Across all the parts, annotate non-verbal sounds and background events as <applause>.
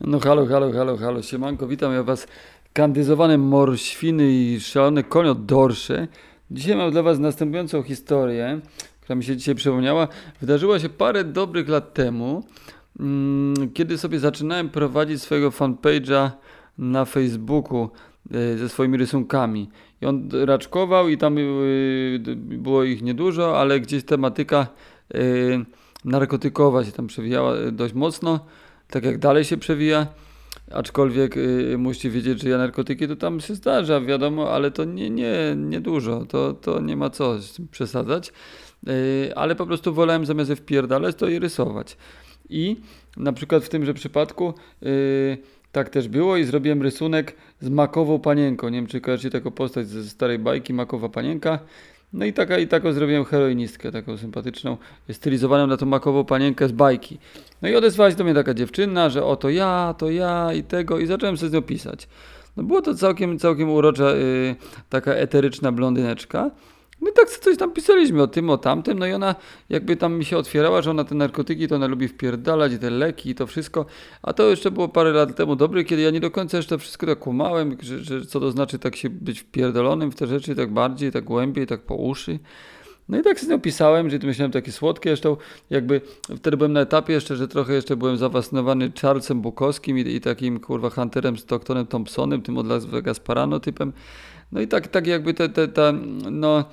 No halo, halo, halo, halo, siemanko, witam ja was kandyzowane morświny i szalone konio dorsze. Dzisiaj mam dla was następującą historię, która mi się dzisiaj przypomniała. Wydarzyła się parę dobrych lat temu, mm, kiedy sobie zaczynałem prowadzić swojego fanpage'a na Facebooku e, ze swoimi rysunkami. I on raczkował i tam e, było ich niedużo, ale gdzieś tematyka e, narkotykowa się tam przewijała dość mocno tak jak dalej się przewija. Aczkolwiek y, musicie wiedzieć, że ja narkotyki to tam się zdarza, wiadomo, ale to nie, nie, nie dużo, to, to nie ma co przesadzać. Y, ale po prostu wolałem zamiast je wpierdalać, to je rysować. I na przykład w tymże przypadku y, tak też było i zrobiłem rysunek z makową panienką. Nie wiem, czy kojarzycie taką postać ze starej bajki, makowa panienka. No i, taka, i taką zrobiłem heroinistkę, taką sympatyczną, stylizowaną na tą makową panienkę z bajki. No i odezwała się do mnie taka dziewczyna, że oto ja, to ja i tego i zacząłem sobie z nią pisać. No było to całkiem, całkiem urocza, yy, taka eteryczna blondyneczka. I tak coś tam pisaliśmy o tym, o tamtym, no i ona jakby tam mi się otwierała, że ona te narkotyki to ona lubi wpierdalać i te leki i to wszystko, a to jeszcze było parę lat temu dobre, kiedy ja nie do końca jeszcze wszystko tak kumałem, że, że co to znaczy tak się być wpierdolonym w te rzeczy tak bardziej, tak głębiej, tak po uszy. No i tak z nią pisałem, że to myślałem takie słodkie, zresztą jakby wtedy byłem na etapie jeszcze, że trochę jeszcze byłem zafascynowany Charlesem Bukowskim i, i takim kurwa Hunterem Stocktonem Thompsonem, tym od Las Vegas Parano typem. No i tak, tak jakby te, te, ta, no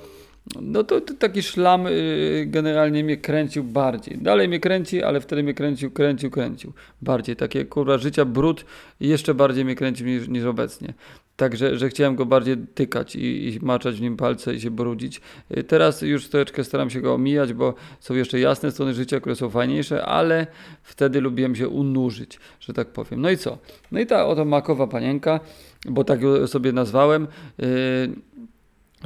no to, to, taki szlam y, generalnie mnie kręcił bardziej. Dalej mnie kręci, ale wtedy mnie kręcił, kręcił, kręcił. Bardziej takie kurwa życia brud jeszcze bardziej mnie kręcił niż, niż obecnie. Także, że chciałem go bardziej tykać i, i maczać w nim palce i się brudzić. Y, teraz już troszeczkę staram się go omijać, bo są jeszcze jasne strony życia, które są fajniejsze, ale wtedy lubiłem się unurzyć, że tak powiem. No i co? No i ta oto makowa panienka, bo tak ją sobie nazwałem. Yy,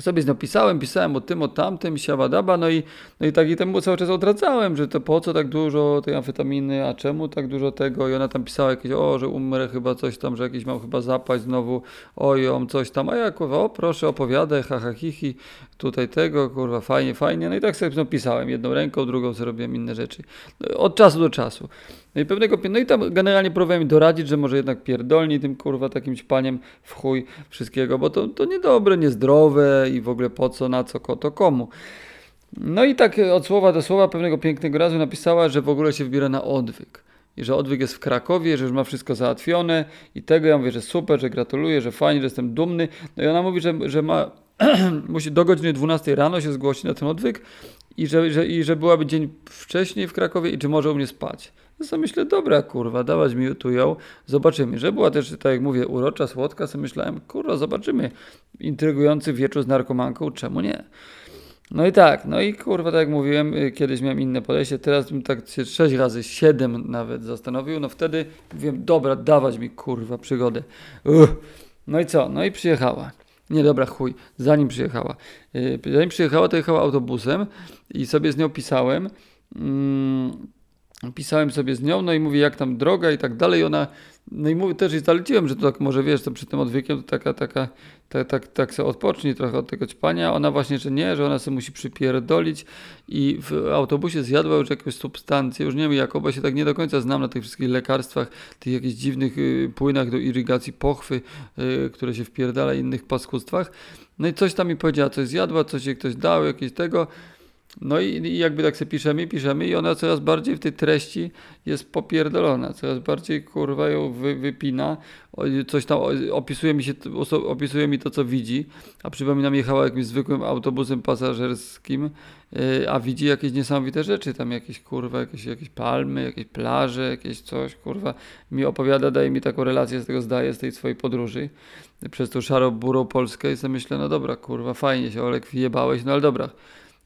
sobie z pisałem, pisałem o tym, o tamtym, siabadaba, no i, no i tak i temu cały czas odradzałem, że to po co tak dużo tej amfetaminy, a czemu tak dużo tego? I ona tam pisała jakieś, o, że umrę chyba coś tam, że jakiś mam chyba zapaść znowu, oj, coś tam, a ja kurwa, o proszę opowiadaj, haha, hihi, tutaj tego, kurwa, fajnie, fajnie, no i tak sobie z pisałem, jedną ręką, drugą zrobiłem inne rzeczy, no, od czasu do czasu. No i pewnego, no i tam generalnie próbowałem doradzić, że może jednak pierdolni tym kurwa takim ćpaniem w chuj wszystkiego, bo to, to niedobre, niezdrowe i w ogóle po co, na co, to komu. No i tak od słowa do słowa pewnego pięknego razu napisała, że w ogóle się wybiera na odwyk. I że odwyk jest w Krakowie, że już ma wszystko załatwione i tego ja mówię, że super, że gratuluję, że fajnie, że jestem dumny. No i ona mówi, że, że ma, <clears throat> musi do godziny 12 rano się zgłosić na ten odwyk i że, że, i że byłaby dzień wcześniej w Krakowie i czy może u mnie spać. No to myślę, dobra kurwa, dawać mi tu ją, zobaczymy. Że była też, tak jak mówię, urocza, słodka, sobie myślałem, kurwa, zobaczymy. Intrygujący wieczór z narkomanką, czemu nie? No i tak, no i kurwa, tak jak mówiłem, y, kiedyś miałem inne podejście, teraz bym tak się sześć razy, siedem nawet zastanowił, no wtedy mówiłem, dobra, dawać mi kurwa przygodę. No i co? No i przyjechała. Nie, dobra, chuj, zanim przyjechała. Yy, zanim przyjechała, to jechała autobusem i sobie z nią pisałem. Pisałem sobie z nią, no i mówię, jak tam droga i tak dalej. Ona, no i mówię, też i zaleciłem, że to tak może wiesz, to przy tym odwykiem to taka, taka, tak, tak, tak sobie odpocznij trochę od tego ćpania. Ona właśnie, że nie, że ona sobie musi przypierdolić i w autobusie zjadła już jakąś substancję, już nie wiem jaką, bo się tak nie do końca znam na tych wszystkich lekarstwach, tych jakichś dziwnych y, płynach do irygacji pochwy, y, które się wpierdala innych paskustwach. No i coś tam mi powiedziała, coś zjadła, coś jej ktoś dał, jakieś tego. No i, i, jakby tak sobie piszemy, piszemy i ona coraz bardziej w tej treści jest popierdolona, coraz bardziej kurwa ją wy, wypina, coś tam opisuje mi, się, opisuje mi to, co widzi, a przypominam, jechała jakimś zwykłym autobusem pasażerskim, yy, a widzi jakieś niesamowite rzeczy, tam jakieś kurwa, jakieś, jakieś palmy, jakieś plaże, jakieś coś, kurwa, mi opowiada, daje mi taką relację z tego zdaje, z tej swojej podróży, przez tą szarą burą Polskę i sobie myślę, no dobra, kurwa, fajnie się Olek wjebałeś, no ale dobra,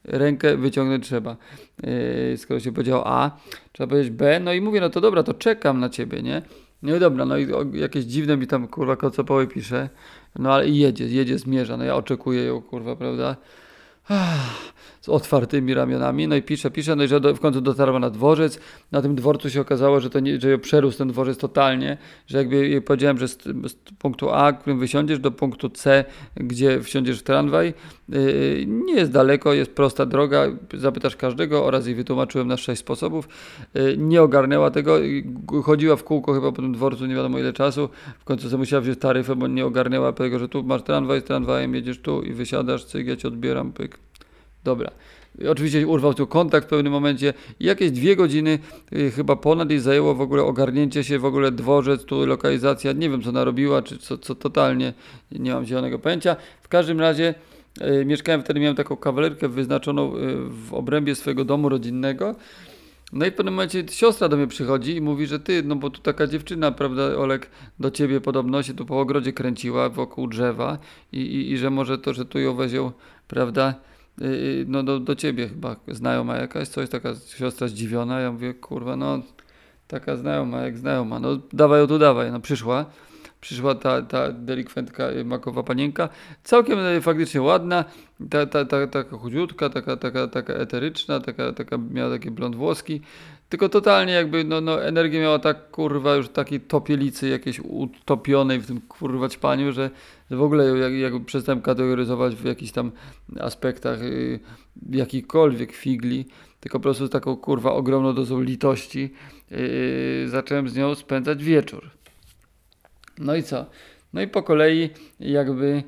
rękę wyciągnąć trzeba. Yy, skoro się powiedział A, trzeba powiedzieć B, no i mówię, no to dobra, to czekam na ciebie, nie? No dobra, no i jakieś dziwne mi tam kurwa kocopoły pisze, no ale i jedzie, jedzie, zmierza, no ja oczekuję ją kurwa, prawda? Z otwartymi ramionami, no i pisze, pisze, no i że do, w końcu dotarła na dworzec, na tym dworcu się okazało, że to nie, że przerósł ten dworzec totalnie, że jakby jej powiedziałem, że z, z punktu A, którym wysiądziesz, do punktu C, gdzie wsiądziesz w tramwaj, yy, nie jest daleko, jest prosta droga, zapytasz każdego oraz jej wytłumaczyłem na sześć sposobów, yy, nie ogarnęła tego, chodziła w kółko chyba po tym dworcu nie wiadomo ile czasu, w końcu musiała wziąć taryfę, bo nie ogarnęła tego, że tu masz tramwaj, z tramwajem jedziesz tu i wysiadasz, cyk, ja cię odbieram, pyk. Dobra. I oczywiście urwał tu kontakt w pewnym momencie i jakieś dwie godziny y, chyba ponad jej zajęło w ogóle ogarnięcie się, w ogóle dworzec, tu lokalizacja, nie wiem co narobiła, czy co, co totalnie, nie mam zielonego pojęcia. W każdym razie y, mieszkałem wtedy, miałem taką kawalerkę wyznaczoną y, w obrębie swojego domu rodzinnego. No i w pewnym momencie siostra do mnie przychodzi i mówi, że ty, no bo tu taka dziewczyna, prawda, Olek, do ciebie podobno się tu po ogrodzie kręciła wokół drzewa i, i, i że może to, że tu ją wezią, prawda, yy, no do, do ciebie chyba znajoma jakaś, coś, taka siostra zdziwiona, ja mówię, kurwa, no taka znajoma, jak znajoma, no dawaj ją tu, dawaj, no przyszła przyszła ta, ta delikwentka y, makowa panienka, całkiem y, faktycznie ładna, ta, ta, ta, taka chudziutka, taka, taka, taka eteryczna, taka, taka, miała takie blond włoski, tylko totalnie jakby, no, no energię miała tak, kurwa, już takiej topielicy jakiejś utopionej w tym, kurwa, ćpaniu, że, w ogóle jak, jak przestałem kategoryzować w jakichś tam aspektach yy, jakikolwiek figli, tylko po prostu z taką, kurwa, ogromną dozą litości yy, zacząłem z nią spędzać wieczór. No i co? No i po kolei jakby y,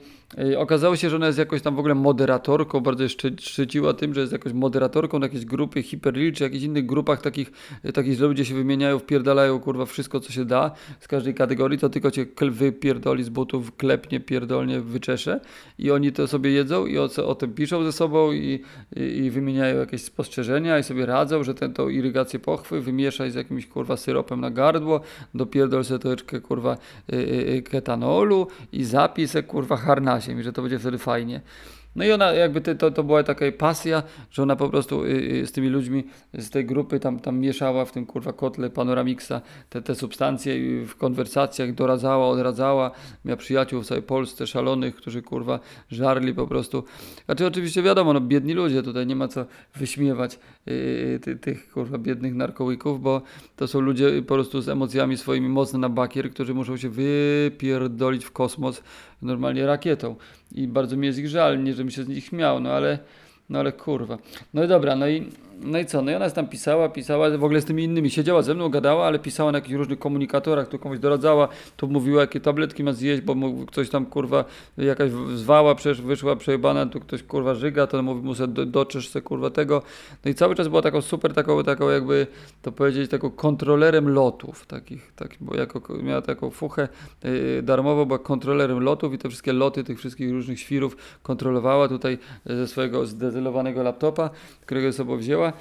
okazało się, że ona jest jakoś tam w ogóle moderatorką, bardzo szczy, szczyciła tym, że jest jakoś moderatorką na jakiejś grupy Hyperreal, czy jakichś innych grupach takich, y, takich, ludzie się wymieniają, wpierdalają kurwa wszystko co się da z każdej kategorii, to tylko cię wypierdoli z butów, klepnie, pierdolnie, wyczesze. I oni to sobie jedzą i o, o tym piszą ze sobą i, i, i, wymieniają jakieś spostrzeżenia i sobie radzą, że tę irygację pochwy wymieszaj z jakimś kurwa syropem na gardło, dopierdol sobie troszeczkę kurwa y, ketanolu i zapisek kurwa i że to będzie wtedy fajnie. No i ona jakby to, to była taka pasja, że ona po prostu y, y, z tymi ludźmi z tej grupy tam, tam mieszała w tym kurwa kotle Panoramiksa te, te substancje w konwersacjach doradzała, odradzała. Miała przyjaciół w całej Polsce szalonych, którzy kurwa żarli po prostu. Znaczy oczywiście wiadomo, no biedni ludzie, tutaj nie ma co wyśmiewać yy, ty, tych kurwa biednych narkołyków, bo to są ludzie po prostu z emocjami swoimi mocno na bakier, którzy muszą się wypierdolić w kosmos normalnie rakietą. I bardzo mi jest ich żal, nie żebym się z nich śmiał, no ale, no ale kurwa. No i dobra, no i no i co? No i ona tam pisała, pisała w ogóle z tymi innymi. Siedziała ze mną, gadała, ale pisała na jakichś różnych komunikatorach, tu komuś doradzała, tu mówiła, jakie tabletki ma zjeść, bo mu ktoś tam kurwa jakaś zwała, przecież wyszła przejebana, tu ktoś kurwa żyga, to mówi mu do, doczysz se kurwa tego. No i cały czas była taką super, taką, taką jakby to powiedzieć, taką kontrolerem lotów, takich, tak, bo jako miała taką fuchę yy, darmowo, była kontrolerem lotów i te wszystkie loty tych wszystkich różnych świrów kontrolowała tutaj ze swojego zdezelowanego laptopa, którego sobie wzięła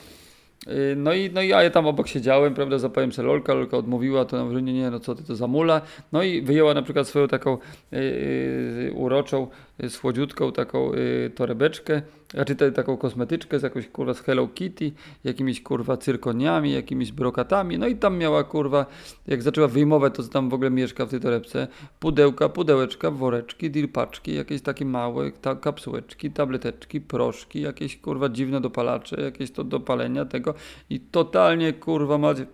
no i, no i ja tam obok siedziałem, prawda, zapałem sobie lolka, lolka odmówiła, to na nie, nie, no co ty to za mula. No i wyjęła na przykład swoją taką yy, uroczą słodziutką taką y, torebeczkę, znaczy te, taką kosmetyczkę z jakąś kurwa z Hello Kitty, jakimiś kurwa cyrkoniami, jakimiś brokatami, no i tam miała kurwa, jak zaczęła wyjmować to, co tam w ogóle mieszka w tej torebce, pudełka, pudełeczka, woreczki, dilpaczki, jakieś takie małe ta, kapsułeczki, tableteczki, proszki, jakieś kurwa dziwne dopalacze, jakieś to dopalenia tego i totalnie kurwa macie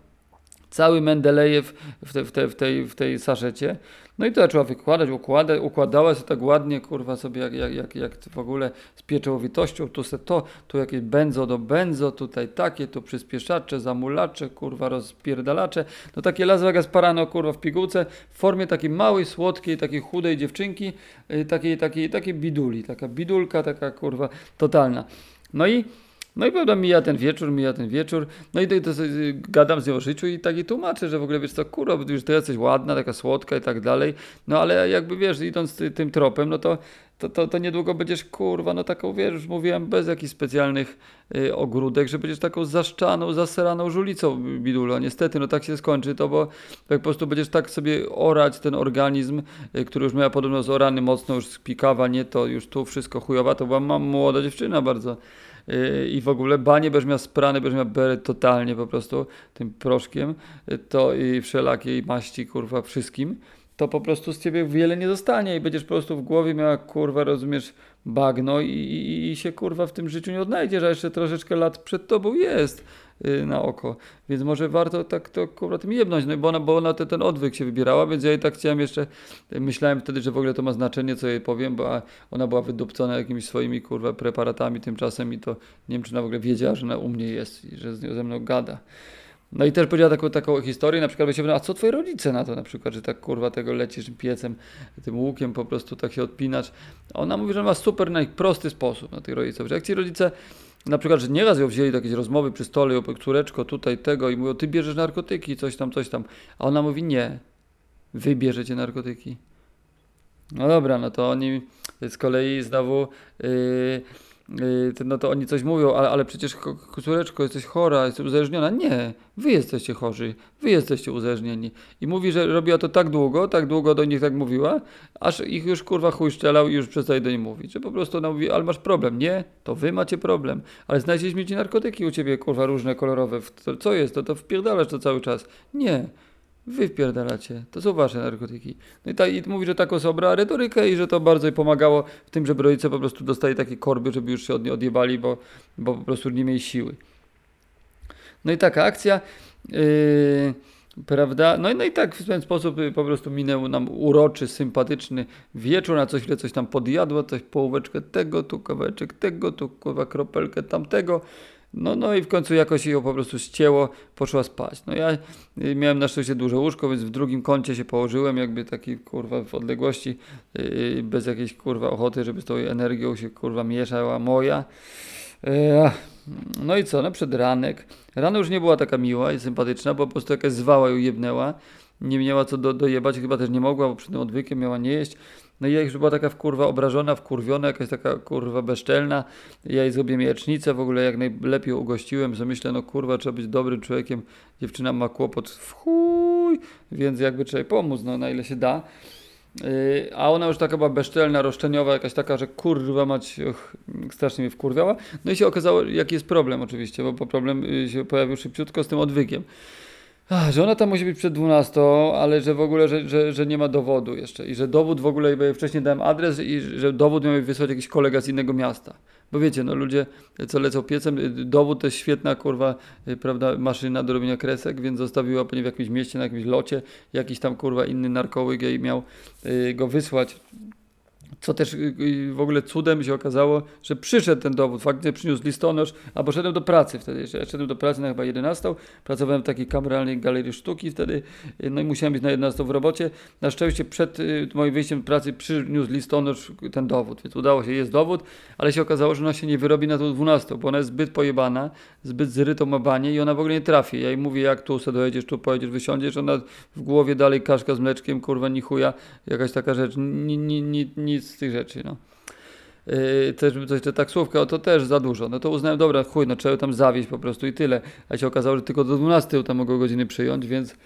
cały Mendelejew w, te, w, te, w, tej, w tej saszecie. No i to zaczęła wykładać, układa, układała się tak ładnie, kurwa, sobie jak, jak, jak, jak w ogóle z pieczołowitością, tu se to, tu jakieś benzo do benzo, tutaj takie, tu przyspieszacze, zamulacze, kurwa, rozpierdalacze. No takie Las Vegas Parano, kurwa, w pigułce, w formie takiej małej, słodkiej, takiej chudej dziewczynki, yy, takiej, takiej, takiej biduli, taka bidulka, taka, kurwa, totalna. No i no i prawda, mija ten wieczór, mija ten wieczór, no i to, to, to gadam z nią o życiu i tak i tłumaczę, że w ogóle wiesz co, kurwa, już ty jesteś ładna, taka słodka i tak dalej, no ale jakby wiesz, idąc ty, tym tropem, no to, to, to, to niedługo będziesz kurwa, no taką wiesz, już mówiłem, bez jakichś specjalnych y, ogródek, że będziesz taką zaszczaną, zaseraną żulicą bidulo. Niestety, no tak się skończy to, bo jak po prostu będziesz tak sobie orać ten organizm, y, który już miała podobno zorany mocno, już spikawa, nie to, już tu wszystko chujowa, to była mam młoda dziewczyna bardzo i w ogóle banie będziesz miał sprane, będziesz beret totalnie po prostu tym proszkiem, yy, to i wszelakiej maści, kurwa, wszystkim. to po prostu z ciebie wiele nie zostanie i będziesz po prostu w głowie miała, kurwa, rozumiesz, bagno i, i, i się, kurwa, w tym życiu nie odnajdziesz, a jeszcze troszeczkę lat przed tobą jest y, na oko. Więc może warto tak to, kurwa, tym jebnąć, no bo ona, bo ona te, ten odwyk się wybierała, więc ja i tak chciałem jeszcze, myślałem wtedy, że w ogóle to ma znaczenie, co jej powiem, bo ona była wydupcona jakimiś swoimi, kurwa, preparatami tymczasem i to nie wiem, czy ona w ogóle wiedziała, że ona u mnie jest i że z nią ze mną gada. No i też powiedziała taką, taką historię, na przykład się a co twoi rodzice na to na przykład, że tak kurwa tego lecisz piecem, tym łukiem po prostu tak się odpinasz. Ona mówi, że ma super najprosty sposób na tych rodziców, że jak ci rodzice na przykład, że nieraz ją wzięli do jakiejś rozmowy przy stole, córeczko tutaj tego i mówią, ty bierzesz narkotyki, coś tam, coś tam. A ona mówi, nie, wy bierzecie narkotyki. No dobra, no to oni z kolei znowu yy, no to oni coś mówią, ale, ale przecież córeczko, jesteś chora, jesteś uzależniona. Nie, wy jesteście chorzy, wy jesteście uzależnieni. I mówi, że robiła to tak długo, tak długo do nich tak mówiła, aż ich już kurwa chuj szczelał i już przestaje do nich mówić. Że po prostu ona mówi, ale masz problem. Nie, to wy macie problem. Ale znaleźliśmy ci narkotyki u ciebie, kurwa, różne, kolorowe. Co jest? To, to wpierdalasz to cały czas. Nie. Wy wpierdalacie. To są wasze narkotyki. No i, ta, i mówi, że tak osoba retorykę i że to bardzo jej pomagało w tym, żeby rodzice po prostu dostali takie korby, żeby już się od, odjebali, bo, bo po prostu nie mieli siły. No i taka akcja. Yy, prawda? No i, no i tak w ten sposób y, po prostu minął nam uroczy, sympatyczny wieczór, na coś chwilę coś tam podjadło, coś połóweczkę tego, tu kawałeczek tego, tu kurwa kropelkę tamtego. No, no i w końcu jakoś ją po prostu ścięło, poszła spać. No ja y, miałem na szczęście duże łóżko, więc w drugim kącie się położyłem, jakby taki kurwa w odległości, yy, bez jakiejś kurwa ochoty, żeby z tą energią się kurwa mieszała moja. Yy, no i co, no przed ranek. Rano już nie była taka miła i sympatyczna, bo po prostu jakaś zwała ją jebnęła. Nie miała co do, dojebać, chyba też nie mogła, bo przed tym odwykiem miała nie jeść. No i ja już była taka kurwa obrażona, wkurwiona, jakaś taka kurwa bezczelna. Ja jej zrobię jajecznicę, w ogóle jak najlepiej ugościłem, że myślę, no kurwa, trzeba być dobrym człowiekiem. Dziewczyna ma kłopot w chuj, więc jakby trzeba jej pomóc, no na ile się da. Yy, a ona już taka była bezczelna, roszczeniowa, jakaś taka, że kurwa mać, och, strasznie mnie wkurwiała. No i się okazało, jaki jest problem oczywiście, bo problem y, się pojawił szybciutko z tym odwykiem. Że ona tam musi być przed 12, ale że w ogóle, że, że, że nie ma dowodu jeszcze i że dowód w ogóle, bo ja wcześniej dałem adres i że dowód miał wysłać jakiś kolega z innego miasta. Bo wiecie, no ludzie, co lecą piecem, dowód to jest świetna, kurwa, y, prawda, maszyna do robienia kresek, więc zostawiła pewnie w jakimś mieście, na jakimś locie, jakiś tam, kurwa, inny narkołyk i miał y, go wysłać co też y, y, w ogóle cudem się okazało, że przyszedł ten dowód, faktycznie przyniósł listonosz, a poszedłem do pracy wtedy, jeszcze szedłem do pracy na chyba 11, pracowałem w takiej kameralnej galerii sztuki wtedy, y, no i musiałem być na 11 w robocie. Na szczęście przed moim wyjściem do pracy przyniósł listonosz ten dowód, więc udało się, jest dowód, ale się okazało, że ona się nie wyrobi na tą 12, bo ona jest zbyt pojebana, zbyt zrytą ma banie i ona w ogóle nie trafi. Ja jej mówię, jak tu sobie dojedziesz, tu pojedziesz, wysiądziesz, ona w głowie dalej kaszka z mleczkiem, kurwa, ni chuja, jakaś taka rzecz, ni, ni, ni, nic z tych rzeczy, no. Yy, też coś te taksówka, to też za dużo. No to uznałem, dobra, chuj, no trzeba tam zawieźć po prostu i tyle. A się okazało, że tylko do 12 tam mogą godziny przyjąć, więc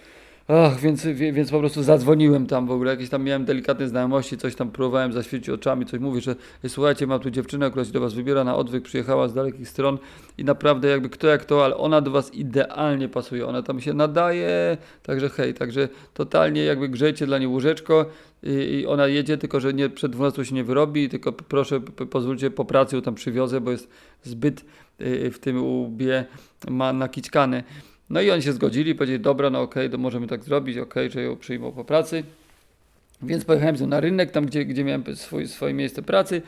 Ach, więc, więc po prostu zadzwoniłem tam w ogóle, jakieś tam miałem delikatne znajomości, coś tam próbowałem zaświecić oczami, coś mówię, że słuchajcie, mam tu dziewczynę, która się do was wybiera na odwyk, przyjechała z dalekich stron i naprawdę jakby kto jak to, ale ona do was idealnie pasuje, ona tam się nadaje, także hej, także totalnie jakby grzejcie dla niej łóżeczko i, i ona jedzie, tylko że nie przed 12 się nie wyrobi, tylko proszę pozwólcie po pracy ją tam przywiozę, bo jest zbyt y, w tym łbie ma nakićkany. No i oni się zgodzili, powiedzieli, dobra, no okej, okay, to możemy tak zrobić, okej, okay, że ją przyjmą po pracy. Więc pojechałem na rynek, tam gdzie, gdzie miałem swój, swoje miejsce pracy.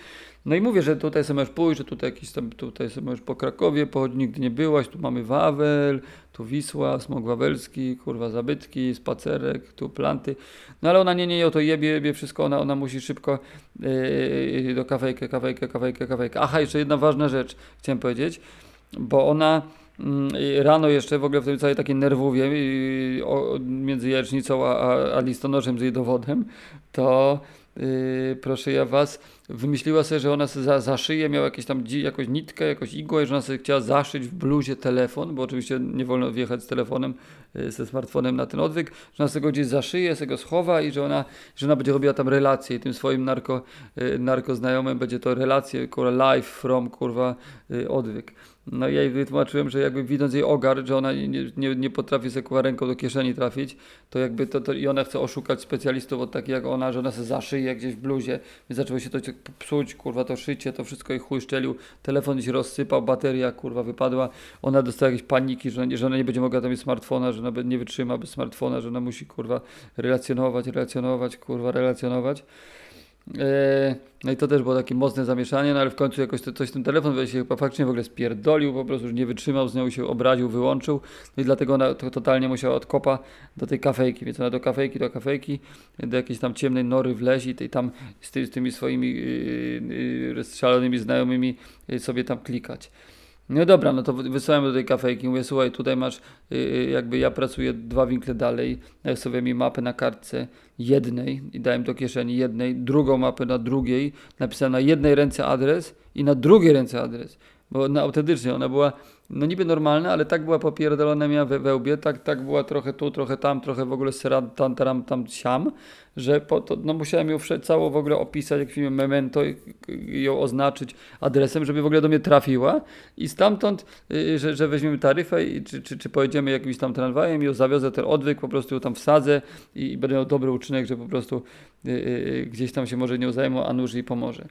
No i mówię, że tutaj sobie możesz pójść, że tutaj jakiś tam, tutaj sobie możesz po Krakowie pochodzić, nigdy nie byłaś, tu mamy Wawel, tu Wisła, Smog Wawelski, kurwa zabytki, spacerek, tu planty. No ale ona nie, nie, to jebie, jebie wszystko, ona, ona musi szybko yy, do kawejkę, kawejkę, kawejkę, kawejkę. Aha, jeszcze jedna ważna rzecz chciałem powiedzieć, bo ona rano jeszcze w ogóle w tej całej takiej nerwówie między jajecznicą a, a, listonoszem z jej dowodem, to yy, proszę ja was, wymyśliła sobie, że ona sobie za, za szyję miała jakieś tam jakąś nitkę, jakąś igłę, że ona sobie chciała zaszyć w bluzie telefon, bo oczywiście nie wolno wjechać z telefonem, yy, ze smartfonem na ten odwyk, że ona sobie go gdzieś za szyję, sobie go schowa i że ona, że ona będzie robiła tam relacje i tym swoim narko, yy, narko znajomym będzie to relacje, kurwa, live from, kurwa, yy, odwyk. No i ja jej wytłumaczyłem, że jakby widząc jej ogar, że ona nie, nie, nie potrafi sobie ręką do kieszeni trafić, to jakby to, to i ona chce oszukać specjalistów od takich jak ona, że ona se zaszyje gdzieś w bluzie, więc zaczęło się to psuć, kurwa, to szycie, to wszystko jej chuj szczelił, telefon się rozsypał, bateria kurwa wypadła, ona dostała jakieś paniki, że, że ona nie będzie mogła tam mieć smartfona, że ona nie wytrzyma bez smartfona, że ona musi kurwa relacjonować, relacjonować, kurwa, relacjonować. Eee, no i to też było takie mocne zamieszanie, no ale w końcu jakoś to, coś ten telefon się chyba faktycznie w ogóle spierdolił, po prostu już nie wytrzymał, z nią się obraził, wyłączył. No i dlatego ona to totalnie musiała od kopa do tej kafejki, więc ona do kafejki, do kafejki, do jakiejś tam ciemnej nory wlezi i tam z, z tymi swoimi yy, yy, szalonymi znajomymi yy, sobie tam klikać. No dobra, no to wysłałem do tej kafejki, mówię, słuchaj, tutaj masz, yy, jakby ja pracuję dwa winkle dalej, sobie mi mapę na kartce jednej i dałem do kieszeni jednej, drugą mapę na drugiej, napisałem na jednej ręce adres i na drugiej ręce adres, bo na, autentycznie ona była, no niby normalna, ale tak była popierdolona miała we, wełbie, tak, tak była trochę tu, trochę tam, trochę w ogóle seran, tam, tam, tam, siam, że po to, no musiałem ją całą w ogóle opisać, jak filmie Memento i ją oznaczyć adresem, żeby w ogóle do mnie trafiła i stamtąd, y, że, że weźmiemy taryfę i czy, czy, czy pojedziemy jakimś tam tramwajem i ją zawiozę ten odwyk, po prostu ją tam wsadzę i, i będę miał dobry uczynek, że po prostu y, y, gdzieś tam się może nie zajmą, a nóż jej pomoże.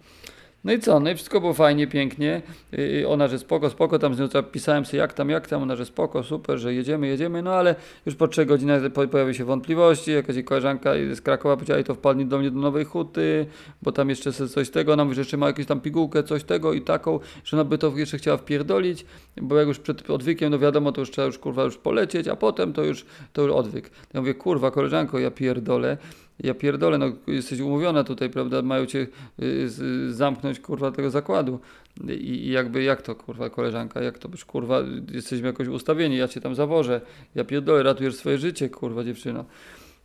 No i co? No i wszystko było fajnie, pięknie. Yy, ona, że spoko, spoko, tam z nią pisałem sobie jak tam, jak tam, ona, że spoko, super, że jedziemy, jedziemy, no ale już po trzech godzinach pojawiły się wątpliwości, jakaś koleżanka z Krakowa powiedziała, i to wpadnie do mnie do Nowej Huty, bo tam jeszcze coś tego, ona mówi, że jeszcze ma jakąś tam pigułkę, coś tego i taką, że ona by to jeszcze chciała wpierdolić, bo jak już przed odwykiem, no wiadomo, to już trzeba już kurwa już polecieć, a potem to już, to już odwyk. Ja mówię, kurwa, koleżanko, ja pierdolę, ja pierdolę, no jesteś umówiona tutaj, prawda, mają cię y, zamknąć, kurwa, tego zakładu. I, I, jakby, jak to, kurwa, koleżanka, jak to, kurwa, jesteśmy jakoś ustawieni, ja cię tam zawożę, ja pierdolę, ratujesz swoje życie, kurwa, dziewczyno.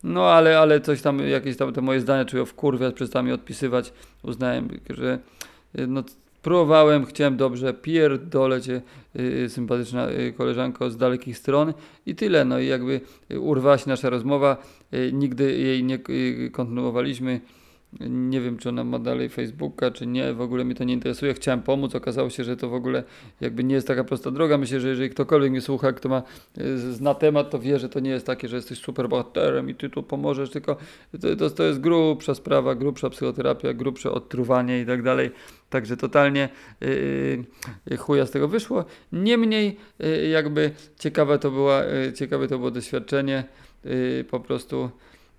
No, ale, ale coś tam, jakieś tam te moje zdania czują w kurwie, przestałem je odpisywać, uznałem, że no Próbowałem, chciałem dobrze, pierdolę cię, yy, sympatyczna yy, koleżanko z dalekich stron i tyle. No i jakby urwała się nasza rozmowa, yy, nigdy jej nie y, kontynuowaliśmy. Nie wiem, czy ona ma dalej Facebooka, czy nie, w ogóle mnie to nie interesuje. Chciałem pomóc, okazało się, że to w ogóle jakby nie jest taka prosta droga. Myślę, że jeżeli ktokolwiek mnie słucha, kto ma, y, zna temat, to wie, że to nie jest takie, że jesteś super bohaterem i ty tu pomożesz, tylko to, to, to jest grubsza sprawa, grubsza psychoterapia, grubsze odtruwanie i tak dalej. Także totalnie yy, chuja z tego wyszło. Niemniej yy, jakby ciekawe to, była, yy, ciekawe to było doświadczenie. Yy, po prostu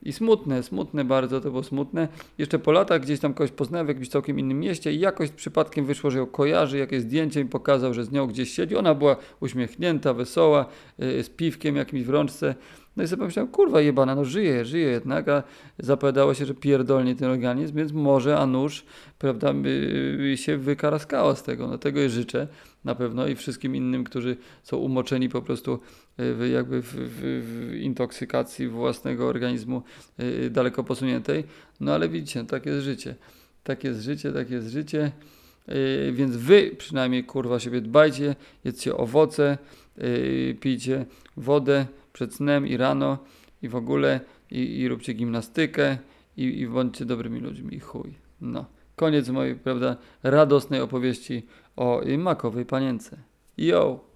i smutne, smutne bardzo, to było smutne. Jeszcze po latach gdzieś tam kogoś poznałem w jakimś całkiem innym mieście i jakoś przypadkiem wyszło, że ją kojarzy, jakieś zdjęcie mi pokazał, że z nią gdzieś siedzi. Ona była uśmiechnięta, wesoła, yy, z piwkiem jakimś w rączce. No i sobie pomyślałem, kurwa jebana, no żyje, żyje jednak, a zapowiadało się, że pierdolnie ten organizm, więc może, a nóż, prawda, się wykaraskało z tego. No tego jej życzę na pewno i wszystkim innym, którzy są umoczeni po prostu e, w, jakby w, w, w intoksykacji własnego organizmu yy, daleko posuniętej. No ale widzicie, tak jest życie. Tak jest życie, tak jest życie. Yy, więc wy przynajmniej kurwa siebie dbajcie, jedzcie owoce, pijcie wodę, przed snem i rano i w ogóle i, i róbcie gimnastykę i, i bądźcie dobrymi ludźmi i chuj. No. Koniec mojej, prawda, radosnej opowieści o makowej panience. Yo!